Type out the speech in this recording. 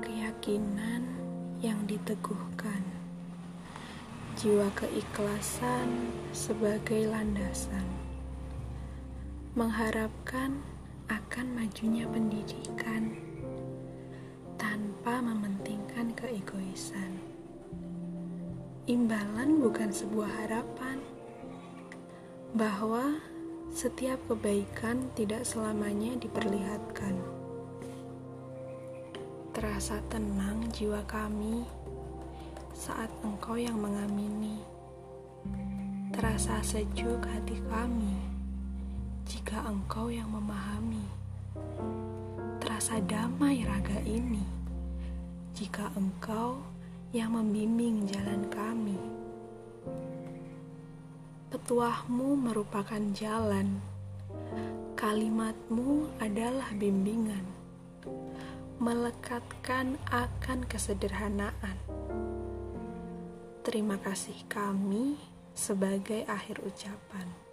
keyakinan yang diteguhkan, jiwa keikhlasan sebagai landasan, mengharapkan akan majunya pendidikan tanpa mementingkan keegoisan. Imbalan bukan sebuah harapan bahwa setiap kebaikan tidak selamanya diperlihatkan Terasa tenang jiwa kami saat engkau yang mengamini. Terasa sejuk hati kami jika engkau yang memahami. Terasa damai raga ini jika engkau yang membimbing jalan kami. Petuahmu merupakan jalan, kalimatmu adalah bimbingan melekatkan akan kesederhanaan. Terima kasih kami sebagai akhir ucapan.